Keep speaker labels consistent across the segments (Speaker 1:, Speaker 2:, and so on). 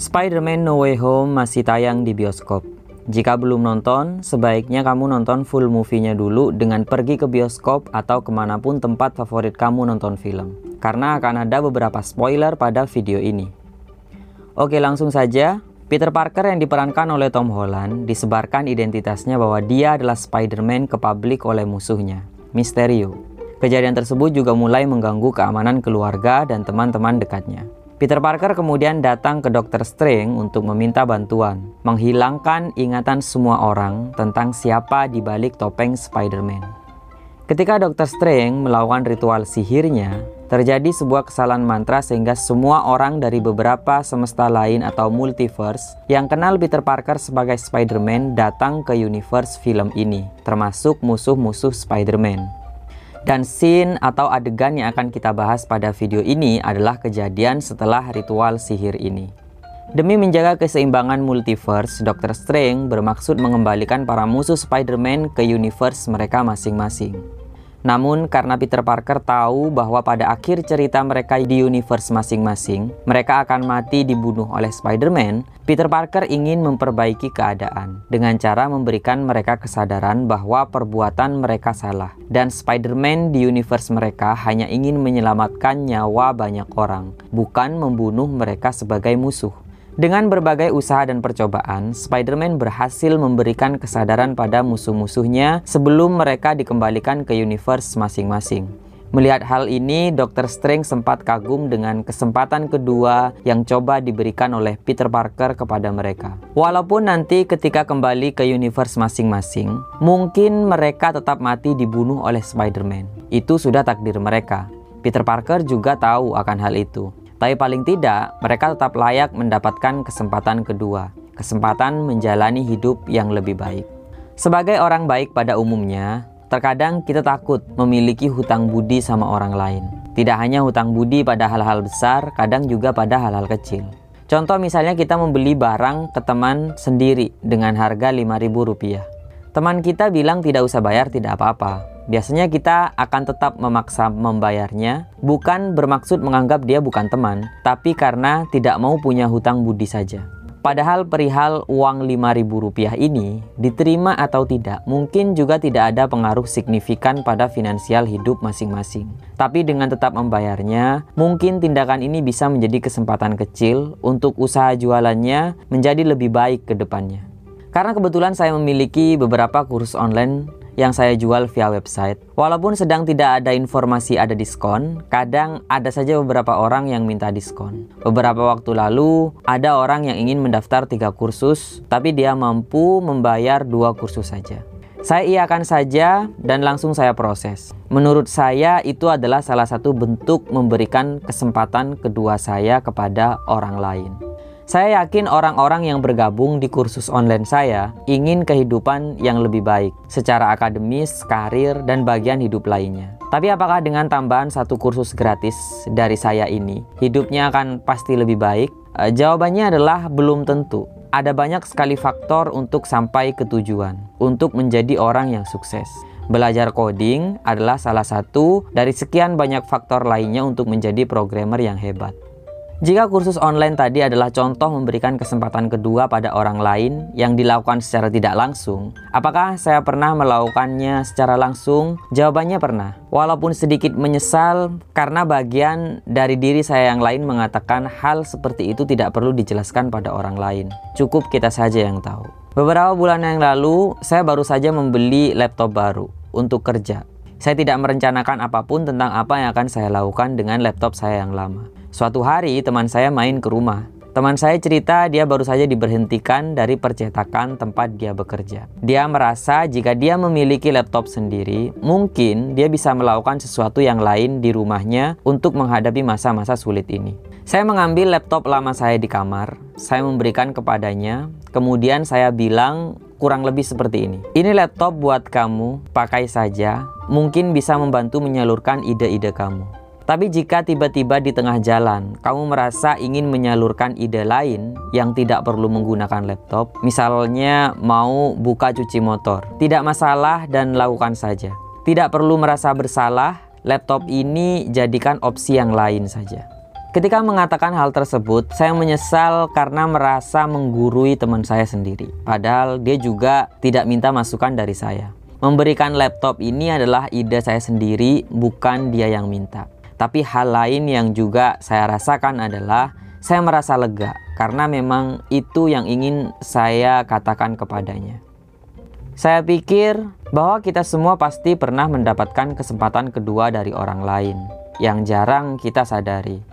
Speaker 1: Spider-Man No Way Home masih tayang di bioskop. Jika belum nonton, sebaiknya kamu nonton full movie-nya dulu dengan pergi ke bioskop atau ke mana pun tempat favorit kamu nonton film. Karena akan ada beberapa spoiler pada video ini. Oke langsung saja, Peter Parker yang diperankan oleh Tom Holland disebarkan identitasnya bahwa dia adalah Spider-Man ke publik oleh musuhnya, Mysterio. Kejadian tersebut juga mulai mengganggu keamanan keluarga dan teman-teman dekatnya. Peter Parker kemudian datang ke Dr. Strange untuk meminta bantuan, menghilangkan ingatan semua orang tentang siapa di balik topeng Spider-Man. Ketika Dr. Strange melakukan ritual sihirnya, terjadi sebuah kesalahan mantra sehingga semua orang dari beberapa semesta lain atau multiverse yang kenal Peter Parker sebagai Spider-Man datang ke universe film ini, termasuk musuh-musuh Spider-Man. Dan scene atau adegan yang akan kita bahas pada video ini adalah kejadian setelah ritual sihir ini. Demi menjaga keseimbangan multiverse, Dr. Strange bermaksud mengembalikan para musuh Spider-Man ke universe mereka masing-masing. Namun karena Peter Parker tahu bahwa pada akhir cerita mereka di universe masing-masing, mereka akan mati dibunuh oleh Spider-Man, Peter Parker ingin memperbaiki keadaan dengan cara memberikan mereka kesadaran bahwa perbuatan mereka salah. Dan Spider-Man di universe mereka hanya ingin menyelamatkan nyawa banyak orang, bukan membunuh mereka sebagai musuh. Dengan berbagai usaha dan percobaan, Spider-Man berhasil memberikan kesadaran pada musuh-musuhnya sebelum mereka dikembalikan ke universe masing-masing. Melihat hal ini, Dr. Strange sempat kagum dengan kesempatan kedua yang coba diberikan oleh Peter Parker kepada mereka. Walaupun nanti ketika kembali ke universe masing-masing, mungkin mereka tetap mati dibunuh oleh Spider-Man. Itu sudah takdir mereka. Peter Parker juga tahu akan hal itu. Tapi paling tidak, mereka tetap layak mendapatkan kesempatan kedua, kesempatan menjalani hidup yang lebih baik. Sebagai orang baik pada umumnya, terkadang kita takut memiliki hutang budi sama orang lain. Tidak hanya hutang budi pada hal-hal besar, kadang juga pada hal-hal kecil. Contoh misalnya kita membeli barang ke teman sendiri dengan harga Rp5.000. Teman kita bilang tidak usah bayar tidak apa-apa. Biasanya kita akan tetap memaksa membayarnya, bukan bermaksud menganggap dia bukan teman, tapi karena tidak mau punya hutang budi saja. Padahal perihal uang Rp5.000 ini, diterima atau tidak, mungkin juga tidak ada pengaruh signifikan pada finansial hidup masing-masing. Tapi dengan tetap membayarnya, mungkin tindakan ini bisa menjadi kesempatan kecil untuk usaha jualannya menjadi lebih baik ke depannya. Karena kebetulan saya memiliki beberapa kursus online yang saya jual via website. Walaupun sedang tidak ada informasi ada diskon, kadang ada saja beberapa orang yang minta diskon. Beberapa waktu lalu, ada orang yang ingin mendaftar tiga kursus, tapi dia mampu membayar dua kursus saja. Saya iakan saja dan langsung saya proses. Menurut saya itu adalah salah satu bentuk memberikan kesempatan kedua saya kepada orang lain. Saya yakin orang-orang yang bergabung di kursus online saya ingin kehidupan yang lebih baik secara akademis, karir, dan bagian hidup lainnya. Tapi apakah dengan tambahan satu kursus gratis dari saya ini, hidupnya akan pasti lebih baik? E, jawabannya adalah belum tentu. Ada banyak sekali faktor untuk sampai ke tujuan, untuk menjadi orang yang sukses. Belajar coding adalah salah satu dari sekian banyak faktor lainnya untuk menjadi programmer yang hebat. Jika kursus online tadi adalah contoh memberikan kesempatan kedua pada orang lain yang dilakukan secara tidak langsung, apakah saya pernah melakukannya secara langsung? Jawabannya pernah. Walaupun sedikit menyesal karena bagian dari diri saya yang lain mengatakan hal seperti itu tidak perlu dijelaskan pada orang lain. Cukup kita saja yang tahu. Beberapa bulan yang lalu, saya baru saja membeli laptop baru untuk kerja. Saya tidak merencanakan apa pun tentang apa yang akan saya lakukan dengan laptop saya yang lama. Suatu hari teman saya main ke rumah. Teman saya cerita dia baru saja diberhentikan dari percetakan tempat dia bekerja. Dia merasa jika dia memiliki laptop sendiri, mungkin dia bisa melakukan sesuatu yang lain di rumahnya untuk menghadapi masa-masa sulit ini. Saya mengambil laptop lama saya di kamar, saya memberikan kepadanya, kemudian saya bilang kurang lebih seperti ini. Ini laptop buat kamu, pakai saja, mungkin bisa membantu menyalurkan ide-ide kamu. Tapi jika tiba-tiba di tengah jalan kamu merasa ingin menyalurkan ide lain yang tidak perlu menggunakan laptop, misalnya mau buka cuci motor, tidak masalah dan lakukan saja. Tidak perlu merasa bersalah, laptop ini jadikan opsi yang lain saja. Ketika mengatakan hal tersebut, saya menyesal karena merasa menggurui teman saya sendiri. Padahal dia juga tidak minta masukan dari saya. Memberikan laptop ini adalah ide saya sendiri, bukan dia yang minta. Tapi hal lain yang juga saya rasakan adalah saya merasa lega karena memang itu yang ingin saya katakan kepadanya. Saya pikir bahwa kita semua pasti pernah mendapatkan kesempatan kedua dari orang lain yang jarang kita sadari.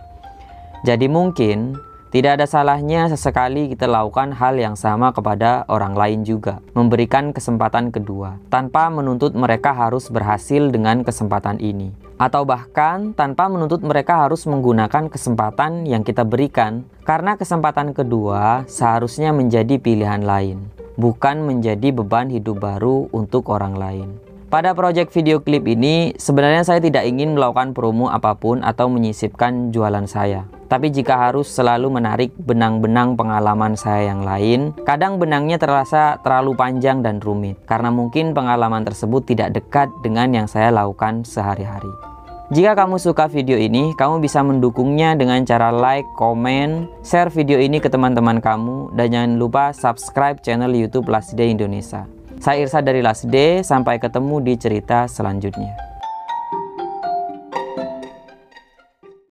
Speaker 1: Jadi mungkin tidak ada salahnya sesekali kita lakukan hal yang sama kepada orang lain juga, memberikan kesempatan kedua, tanpa menuntut mereka harus berhasil dengan kesempatan ini, atau bahkan tanpa menuntut mereka harus menggunakan kesempatan yang kita berikan, karena kesempatan kedua seharusnya menjadi pilihan lain, bukan menjadi beban hidup baru untuk orang lain. Pada proyek video klip ini, sebenarnya saya tidak ingin melakukan promo apa pun atau menyisipkan jualan saya. Tapi jika harus selalu menarik benang-benang pengalaman saya yang lain, kadang benangnya terasa terlalu panjang dan rumit, karena mungkin pengalaman tersebut tidak dekat dengan yang saya lakukan sehari-hari. Jika kamu suka video ini, kamu bisa mendukungnya dengan cara like, komen, share video ini ke teman-teman kamu, dan jangan lupa subscribe channel YouTube Laside Indonesia. Saya Irsa dari Lasde, sampai ketemu di cerita selanjutnya.